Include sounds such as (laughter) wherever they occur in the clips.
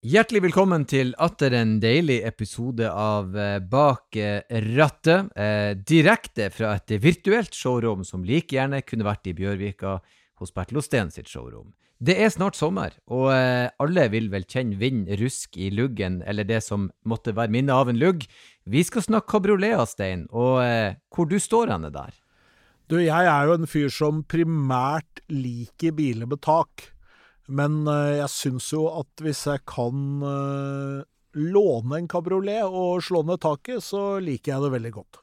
Hjertelig velkommen til atter en deilig episode av eh, Bak eh, rattet. Eh, direkte fra et virtuelt showrom som like gjerne kunne vært i Bjørvika hos Bertil Osten sitt showrom. Det er snart sommer, og alle vil vel kjenne vind, rusk i luggen, eller det som måtte være minne av en lugg. Vi skal snakke kabriolet, Stein, og hvor du står henne der? Du, jeg er jo en fyr som primært liker biler med tak. Men eh, jeg syns jo at hvis jeg kan eh, låne en kabriolet og slå ned taket, så liker jeg det veldig godt.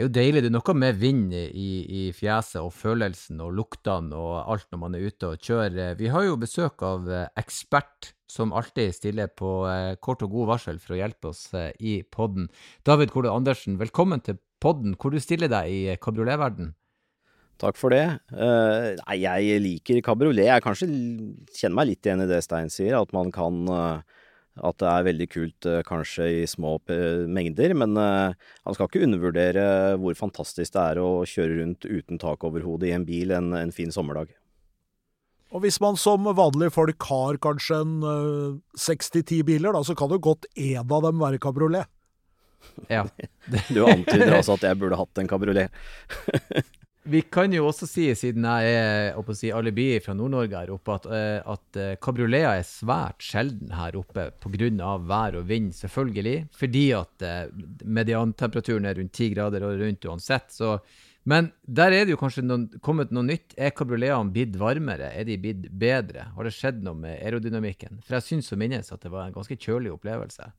Er jo deilig. Det er noe med vind i, i fjeset og følelsen og luktene og alt når man er ute og kjører. Vi har jo besøk av eh, ekspert, som alltid stiller på eh, kort og god varsel for å hjelpe oss eh, i podden. David Kole Andersen, velkommen til podden. Hvor du stiller deg i kabrioletverden? Takk for det. Uh, nei, jeg liker kabriolet. Jeg kanskje kjenner meg litt igjen i det Stein sier, at man kan uh, at det er veldig kult eh, kanskje i små mengder, men han eh, skal ikke undervurdere hvor fantastisk det er å kjøre rundt uten tak over hodet i en bil en, en fin sommerdag. Og hvis man som vanlige folk har kanskje en seks til ti biler, da, så kan jo godt én av dem være kabriolet. Ja. (laughs) du antyder altså at jeg burde hatt en kabriolet. (laughs) Vi kan jo også si, siden jeg er si, alibi fra Nord-Norge her oppe, at, eh, at uh, kabrioleter er svært sjelden her oppe pga. vær og vind, selvfølgelig. Fordi at uh, mediantemperaturen er rundt 10 grader og rundt uansett. Så, men der er det jo kanskje noen, kommet noe nytt. Er kabrioletene blitt varmere? Er de blitt bedre? Har det skjedd noe med aerodynamikken? For jeg syns å minnes at det var en ganske kjølig opplevelse.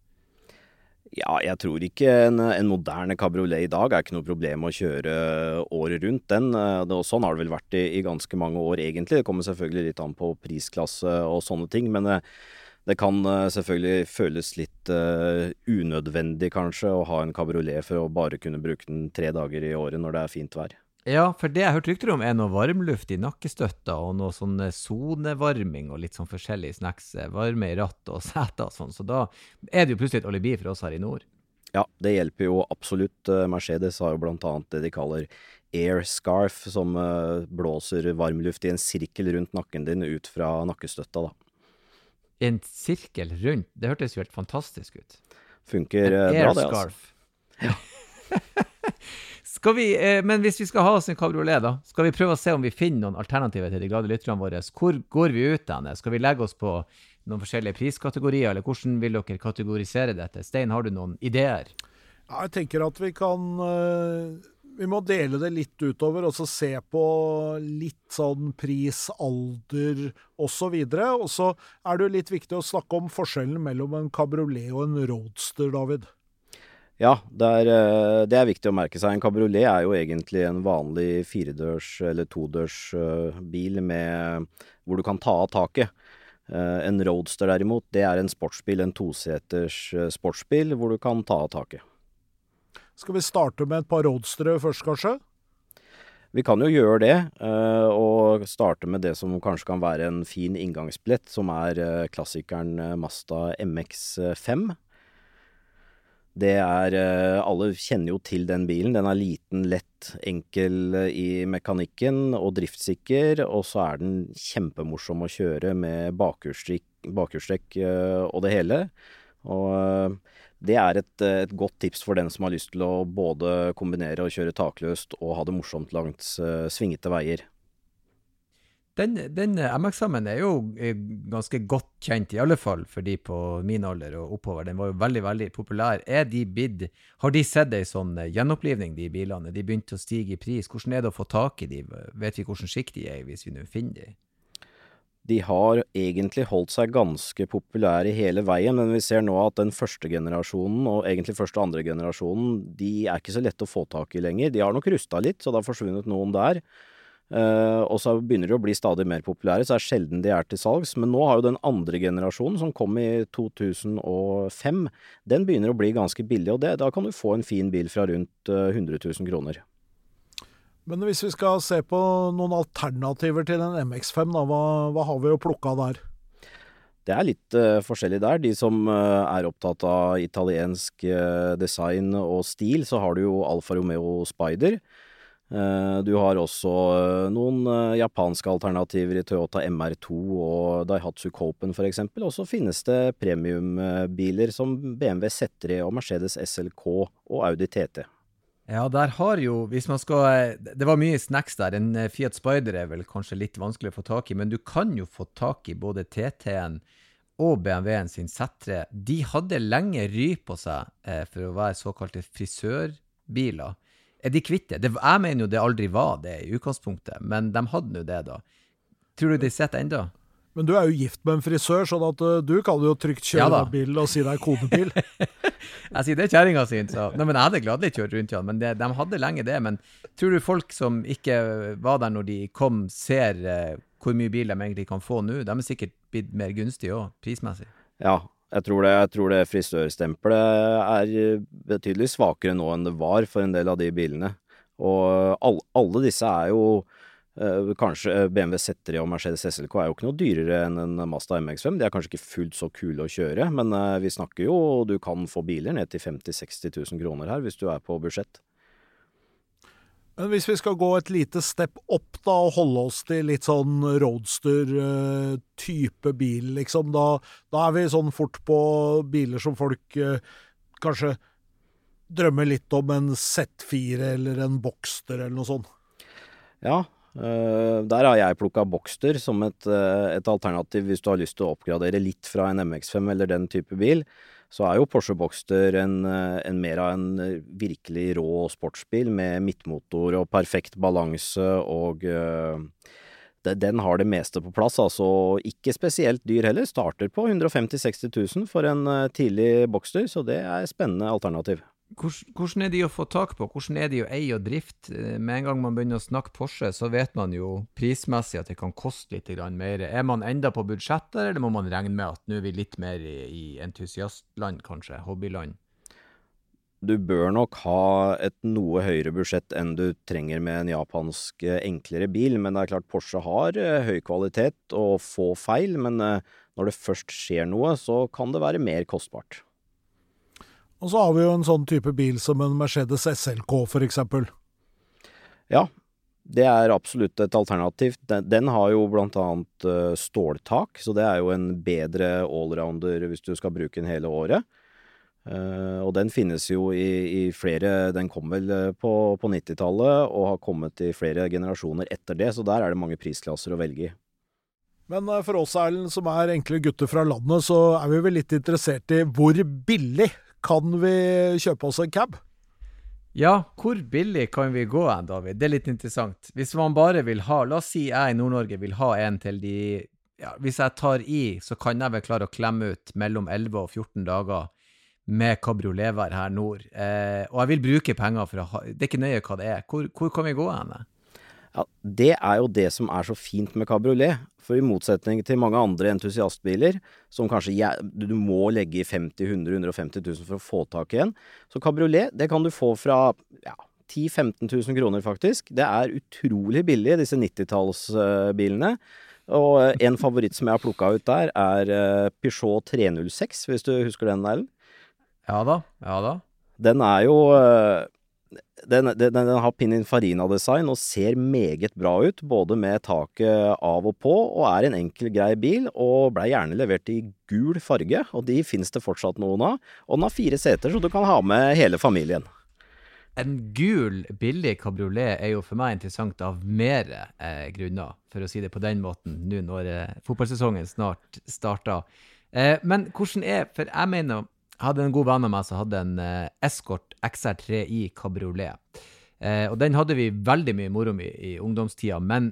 Ja, jeg tror ikke en, en, moderne kabriolet i dag er ikke noe problem å kjøre året rundt. Den, eh, og sånn har det vel vært i, i, ganske mange år, egentlig. Det kommer selvfølgelig litt an på prisklasse og sånne ting. Men det, eh, det kan eh, selvfølgelig føles litt uh, unødvendig, kanskje, å ha en kabriolet for å bare kunne bruke den tre dager i året når det er fint vær. Ja, for det jeg hørte hørt rykter om, er noe varmluft i nakkestøtta og noe sånn sonevarming og litt sånn forskjellig snacks. Eh, varme i ratt og (laughs) seter og sånn. Så da er det jo plutselig et alibi for oss her i nord. Ja, det hjelper jo absolutt. Eh, Mercedes har jo blant annet det de kaller air scarf, som eh, blåser varmluft i en sirkel rundt nakken din ut fra nakkestøtta, da. En sirkel rundt? Det hørtes jo helt fantastisk ut. Funker bra, det, altså. Air scarf. Ja. (laughs) Skal vi, eh, men hvis vi skal ha oss en kabriolet, da, skal vi prøve å se om vi finner noen alternativer til de glade lytterne våre. Hvor går vi ut denne? Skal vi legge oss på noen forskjellige priskategorier, eller hvordan vil dere kategorisere dette? Stein, har du noen ideer? Ja, jeg tenker at vi kan uh, Vi må dele det litt utover, og så se på litt sånn pris, alder osv. Og så er det jo litt viktig å snakke om forskjellen mellom en kabriolet og en roadster, David. Ja, det er, eh, det er, viktig å merke seg. En kabriolet er jo egentlig en vanlig firedørs eller todørs eh, bil med, hvor du kan ta av taket. Eh, en roadster derimot, det er en sportsbil, en toseters sportsbil hvor du kan ta av taket. Skal vi starte med et par roadstere først, kanskje? Vi kan jo gjøre det, og starte med det som kanskje kan være en fin inngangsbillett, som er klassikeren Masta MX5. Det er eh, Alle kjenner jo til den bilen. Den er liten, lett, enkel eh, i mekanikken og driftssikker. Og så er den kjempemorsom å kjøre med bakhjulstrekk eh, og det hele. Og det er et, et, godt tips for den som har lyst til å både kombinere og kjøre takløst og ha det morsomt langs svingete veier. Den, den MX-en er jo ganske godt kjent, i alle fall for de på min alder og oppover. Den var jo veldig veldig populær. Er de bid, Har de sett ei sånn eh, gjenopplivning, de bilene? De begynte å stige i pris. Hvordan er det å få tak i de? Vet vi hvordan skikt de er hvis vi nå finner de? De har egentlig holdt seg ganske populære hele veien, men vi ser nå at den første generasjonen, og egentlig første og andre generasjonen, de er ikke så lette å få tak i lenger. De har nok rusta litt, så det har forsvunnet noen der. Uh, og så begynner de å bli stadig mer populære, så er det sjelden de er til salgs. Men nå har jo den andre generasjonen, som kom i 2005, den begynner å bli ganske billig. Og det, da kan du få en fin bil fra rundt uh, 100 000 kroner. Men hvis vi skal se på noen alternativer til en MX5, da, hva, hva har vi å plukke av der? det er litt uh, forskjellig der. De som uh, er opptatt av italiensk uh, design og stil, så har du jo Alfa Romeo Spider. Du har også noen japanske alternativer i Toyota MR2 og Daihatsu Copen f.eks. Og så finnes det premiumbiler som BMW Z3 og Mercedes SLK og Audi TT. Ja, der har jo, hvis man skal Det var mye snacks der. En Fiat Spider er vel kanskje litt vanskelig å få tak i, men du kan jo få tak i både TT-en og BMW-en sin Z3, de hadde lenge ry på seg eh, for å være såkalte frisørbiler. Er de kvitt det? Jeg mener jo det aldri var det i utgangspunktet, men de hadde nå det, da. Tror du de sitter ennå? Men du er jo gift med en frisør, sånn at uh, du kan jo trygt kjøre ja, bil og si det er kodebil. (laughs) jeg sier det er kjerringa sin, så Nei, men Jeg hadde gladelig kjørt rundt igjen, men det, de hadde lenge det. Men tror du folk som ikke var der når de kom, ser uh, hvor mye bil de egentlig kan få nå. De er sikkert blitt mer gunstige òg, prismessig. Ja, jeg tror det, det frisørstempelet er betydelig svakere nå enn det var for en del av de bilene. Og alle, alle disse er jo eh, Kanskje BMW Z3 og Mercedes SLK er jo ikke noe dyrere enn en Mazda MX5. De er kanskje ikke fullt så kule å kjøre, men eh, vi snakker jo Du kan få biler ned til 50 000-60 000 kroner her hvis du er på budsjett. Men hvis vi skal gå et lite step opp da, og holde oss til litt sånn roadster-type bil, liksom, da, da, er vi sånn fort på biler som folk eh, kanskje drømmer litt om en Z4 eller en Boxster eller noe sånt. Ja, Uh, der har jeg plukka Boxster som et, uh, et, alternativ hvis du har lyst til å oppgradere litt fra en MX5 eller den type bil så er jo Porsche Boxster en, eh, en mer av en eh, virkelig rå sportsbil med midtmotor og perfekt balanse og uh, den har det meste på plass, altså ikke spesielt dyr heller. Starter på 150 000-60 000 for en tidlig Boxster, så det er et spennende alternativ. Hvordan er de å få tak på? Hvordan er de å eie og drifte? Eh, med en gang man begynner å snakke Porsche, så vet man jo prismessig at det kan koste litt mer. Er man enda på budsjettet, eller må man regne med at nå er vi litt mer i, i entusiastland, kanskje? Hobbyland? Du bør nok ha et noe høyere budsjett enn du trenger med en japansk eh, enklere bil, men det er klart Porsche har eh, høy kvalitet og få feil, men når det først skjer noe, så kan det være mer kostbart. Og så har vi jo en sånn type bil som en Mercedes SLK, for eksempel. Ja, det er absolutt et alternativ. Den, den har jo blant annet uh, ståltak, så det er jo en bedre allrounder hvis du skal bruke den hele året. Uh, og den finnes jo i, i, flere Den kom vel eh, på, på 90-tallet og har kommet i flere generasjoner etter det, så der er det mange prisklasser å velge i. Men for oss, Erlend, som er enkle gutter fra landet, så er vi vel litt interessert i hvor billig kan vi kjøpe oss en cab? Ja, hvor billig kan vi gå hen, David? Det er litt interessant. Hvis man bare vil ha La oss si jeg i Nord-Norge vil ha en til de ja, Hvis jeg tar i, så kan jeg vel klare å klemme ut mellom 11 og 14 dager med kabrioletvær her nord. Eh, og jeg vil bruke penger for å ha Det er ikke nøye hva det er. Hvor, hvor kan vi gå hen? Ja, Det er jo det som er så fint med kabriolet. For i motsetning til mange andre entusiastbiler, som kanskje du må legge i 50 100 150 000 for å få tak i en, så kabriolet det kan du få fra ja, 10 000-15 000 kroner, faktisk. Det er utrolig billig, disse 90-tallsbilene. Og en favoritt som jeg har plukka ut der, er eh, Peugeot 306, hvis du husker den, Erlend? Ja da. Ja da. Den er jo eh, den, den, den, har Pininfarina-design og ser meget bra ut, både med taket av og på, og er en enkel, grei bil, og blei gjerne levert i gul farge, og de finnes det fortsatt noen av. Og den har fire seter, så du kan ha med hele familien. En gul, billig kabriolet er jo for meg interessant av mer eh, grunner, for å si det på den måten, nå når eh, fotballsesongen snart starter. Eh, men hvordan er For jeg mener hadde en god venn av meg som hadde en uh, Escort XR3i kabriolet. Uh, og den hadde vi veldig mye moro med i ungdomstida, men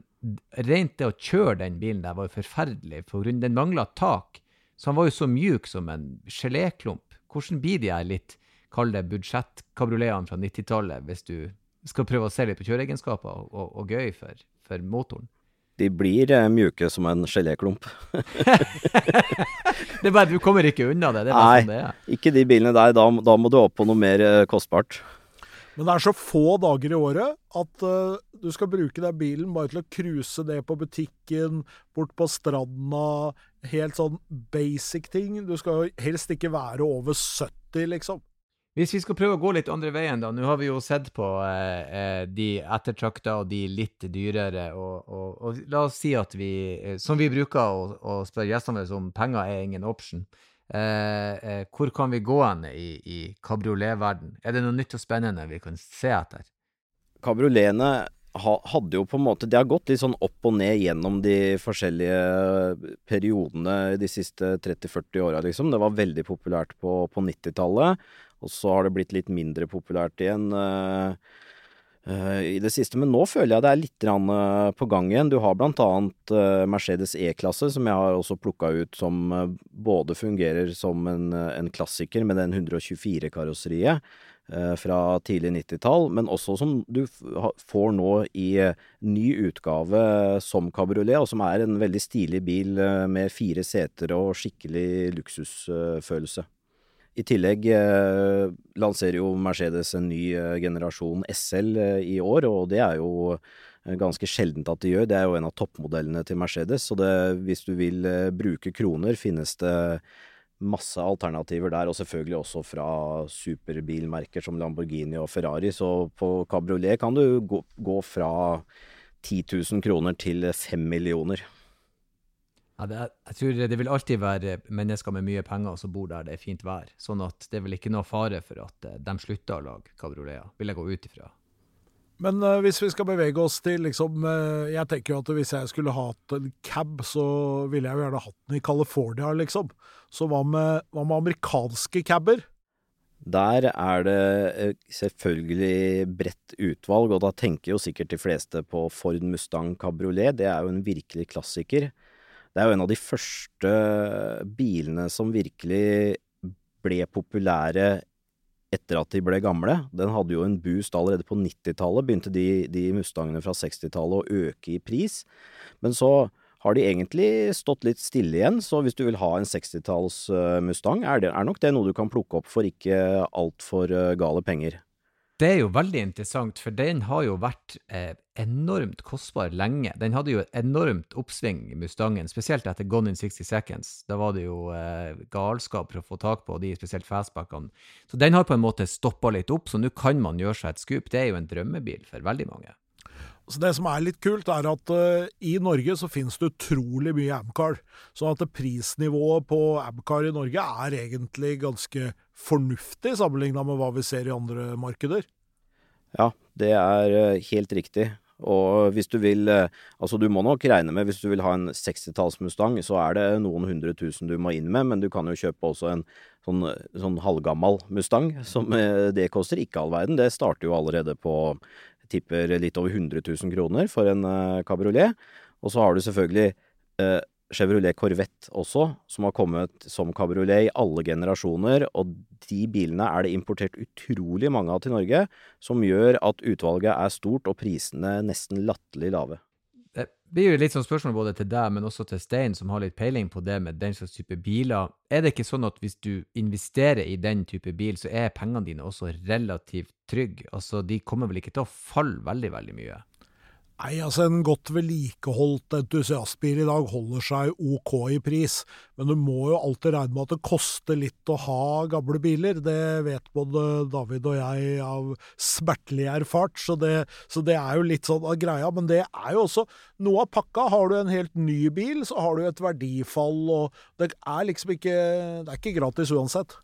rent det å kjøre den bilen der var jo forferdelig, for den mangla tak. Så han var jo så mjuk som en geléklump. Hvordan blir de her litt, kall det budsjettkabrioletene fra 90-tallet, hvis du skal prøve å se litt på kjøreegenskaper og, og, og gøy for, for motoren? De blir eh, mjuke som en geléklump. (laughs) det er bare, du kommer ikke unna det. det er Nei, sånn det er. ikke de bilene der. Da, da, må du opp på noe mer eh, kostbart. Men det er så få dager i året at uh, du skal bruke den bilen bare til å cruise ned på butikken, bort på stranda, helt sånn basic ting. Du skal jo helst ikke være over 70, liksom. Hvis vi skal prøve å gå litt andre veien, da. Nå har vi jo sett på eh, eh de ettertrakta og de litt dyrere. Og, og, og, la oss si at vi, eh, som vi bruker å, å spørre gjestene våre om, penger er ingen option. Eh, eh, hvor kan vi gå hen i, i kabrioletverden? Er det noe nytt og spennende vi kan se etter? Kabrioletene hadde jo på en måte Det har gått litt sånn opp og ned gjennom de forskjellige periodene de siste 30-40 åra, liksom. Det var veldig populært på, på 90-tallet, og så har det blitt litt mindre populært igjen uh, uh, i det siste. Men nå føler jeg det er litt uh, på gang igjen. Du har blant annet Mercedes E-klasse, som jeg har også plukka ut som både fungerer som en, en klassiker med den 124-karosseriet Eh, fra tidlig 90-tall, men også som du får nå i eh, ny utgave som kabriolet, og som er en veldig stilig bil eh, med fire seter og skikkelig luksusfølelse. I tillegg lanserer jo Mercedes en ny generasjon SL i år, og det er jo ganske sjeldent at de gjør. Det er jo en av toppmodellene til Mercedes, så det, hvis du vil bruke kroner, finnes det masse alternativer der, og selvfølgelig også fra superbilmerker som Lamborghini og Ferrari. Så på kabriolet kan du gå, gå fra 10 000 kroner til 5 millioner. Ja, er, jeg tror det vil alltid være mennesker med mye penger som bor der det er fint vær. Sånn at det er vel ikke noe fare for at eh, de slutter å lage kabrioleter, vil jeg gå ut ifra. Men uh, hvis vi skal bevege oss til liksom uh, Jeg tenker jo at hvis jeg skulle hatt en cab, så ville jeg jo gjerne hatt den i California, liksom. Så hva med, hva med amerikanske caber? Der er det uh, selvfølgelig bredt utvalg, og da tenker jo sikkert de fleste på Ford Mustang Cabriolet. Det er jo en virkelig klassiker. Det er jo en av de første bilene som virkelig ble populære etter at de ble gamle. Den hadde jo en boost allerede på 90-tallet, begynte de, de Mustangene fra 60-tallet å øke i pris. Men så har de egentlig stått litt stille igjen, så hvis du vil ha en 60-talls uh, Mustang, er, det, er nok det noe du kan plukke opp for ikke altfor uh, gale penger. Det er jo veldig interessant, for den har jo vært eh, enormt kostbar lenge. Den hadde jo et enormt oppsving, i Mustangen, spesielt etter Gone in 60 Seconds. Da var det jo eh, galskap for å få tak på de, spesielt fastbackene. Så den har på en måte stoppa litt opp, så nå kan man gjøre seg et skup. Det er jo en drømmebil for veldig mange. Så Det som er litt kult, er at uh, i Norge så finnes det utrolig mye Amcar. Så at prisnivået på Amcar i Norge er egentlig ganske fornuftig sammenligna med hva vi ser i andre markeder. Ja, det er uh, helt riktig. Og hvis du vil Altså, du må nok regne med, hvis du vil ha en 60-talls Mustang, så er det noen hundre tusen du må inn med, men du kan jo kjøpe også en sånn, sånn halvgammal Mustang, som det koster ikke all verden. Det starter jo allerede på tipper litt over 100 000 kroner for en uh, kabriolet. Og så har du selvfølgelig uh, Chevrolet Corvette også, som har kommet som kabriolet i alle generasjoner. Og de bilene er det importert utrolig mange av til Norge, som gjør at utvalget er stort og prisene nesten latterlig lave. Blir jo litt sånn spørsmål både til deg, men også til Stein, som har litt peiling på det med den slags type biler. Er det ikke sånn at hvis du investerer i den type bil, så er pengene dine også relativt trygge? Altså, de kommer vel ikke til å falle veldig, veldig mye? Nei, altså En godt vedlikeholdt entusiastbil i dag holder seg ok i pris, men du må jo alltid regne med at det koster litt å ha gamle biler. Det vet både David og jeg av smertelig erfart, så det, så det er jo litt sånn av greia. Men det er jo også noe av pakka. Har du en helt ny bil, så har du et verdifall, og det er liksom ikke Det er ikke gratis uansett.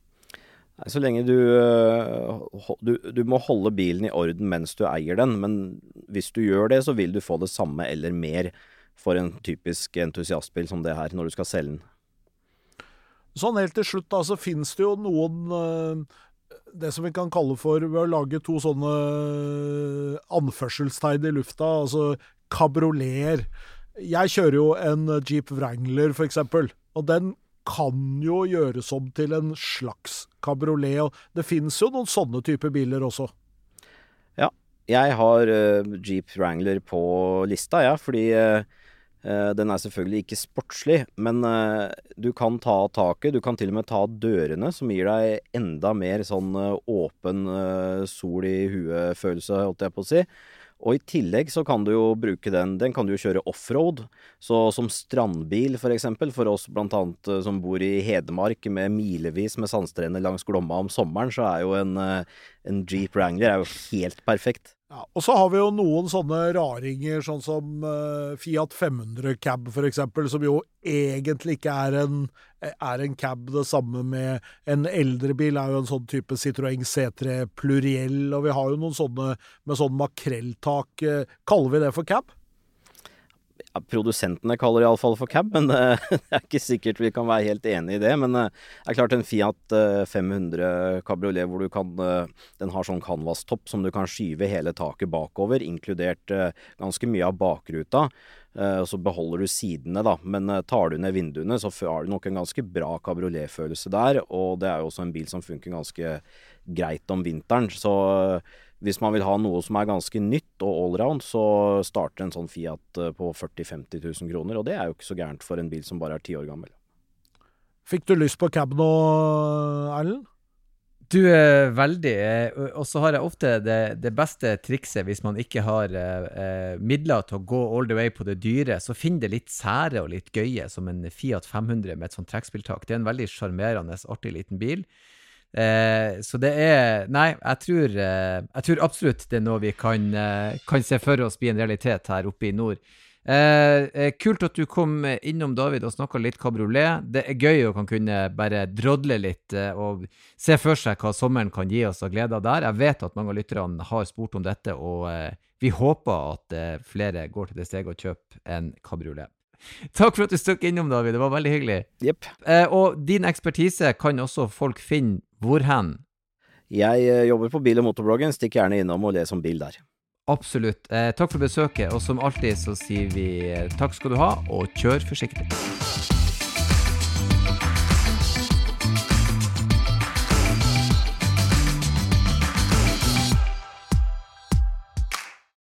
Nei, Så lenge du, eh, du, du må holde bilen i orden mens du eier den, men hvis du gjør det, så vil du få det samme eller mer for en typisk entusiastbil som det her, når du skal selge den. Sånn helt til slutt, da, så finnes det jo noen eh, det som vi kan kalle for ved å lage to sånne eh, anførselstegn i lufta, altså kabrioleter. Jeg kjører jo en Jeep Wrangler, for eksempel, og den kan jo gjøres om til en slags kabriolet. og Det finnes jo noen sånne typer biler også. Ja, jeg har uh, Jeep Wrangler på lista, ja, fordi uh, den er selvfølgelig ikke sportslig, men uh, du kan ta taket. Du kan til og med ta dørene, som gir deg enda mer sånn åpen sol i huet-følelse, holdt jeg på å si. Og i tillegg så kan du jo bruke den Den kan du jo kjøre offroad. Så som strandbil, for eksempel, for oss blant annet eh, som bor i Hedmark med milevis med sandstrender langs Glomma om sommeren, så er jo en, eh, en Jeep Wrangler er jo helt perfekt. Ja, og så har vi jo noen sånne raringer, sånn som uh, Fiat 500 cab f.eks., som jo egentlig ikke er en, er en, cab. Det samme med en eldre bil er jo en sånn type Citroën C3 Pluriell, og vi har jo noen sånne med sånn makrelltak. Kaller vi det for cab? Ja, Produsentene kaller det iallfall for cab, men uh, (laughs) det er ikke sikkert vi kan være helt enig i det. Men uh, det er klart en Fiat uh, 500 kabriolet hvor du kan Den har sånn canvas-topp som du kan skyve hele taket bakover, inkludert ganske mye av bakruta. Og så beholder du sidene, da. Men tar du ned vinduene, så har du nok en ganske bra kabrioletfølelse der. Og det er jo også en bil som funker ganske greit om vinteren. Så hvis man vil ha noe som er ganske nytt og allround, så starter en sånn Fiat eh, på 40 000-50 000 kroner. Og det er jo ikke så gærent for en bil som bare er ti år gammel. Fikk du lyst på cab nå, Erlend? Du, er veldig. Eh, og så har jeg ofte det, det, beste trikset hvis man ikke har eh, midler til å gå all the way på det dyre. Så finn det litt sære og litt gøye, som en Fiat 500 med et sånt trekkspilltak. Det er en veldig sjarmerende, artig liten bil. Eh, så det er Nei, jeg tror, eh, jeg tror, absolutt det er noe vi kan, eh, kan, se for oss bli en realitet her oppe i nord. Eh, eh, kult at du kom innom, David, og snakka litt kabriolet. Det er gøy å kan kunne bare drodle litt eh, og se for seg hva sommeren kan gi oss av gleder der. Jeg vet at mange av lytterne har spurt om dette, og vi håper at flere går til det steget og kjøper en kabriolet. Takk for at du stakk innom, David. Det var veldig hyggelig. Yep. Eh, og din ekspertise kan også folk finne hvor hen? Jeg eh, jobber på bil- og motorbloggen. Stikk gjerne innom og les om bil der. Absolutt. Eh, takk for besøket, og som alltid så sier vi eh, takk skal du ha, og kjør forsiktig.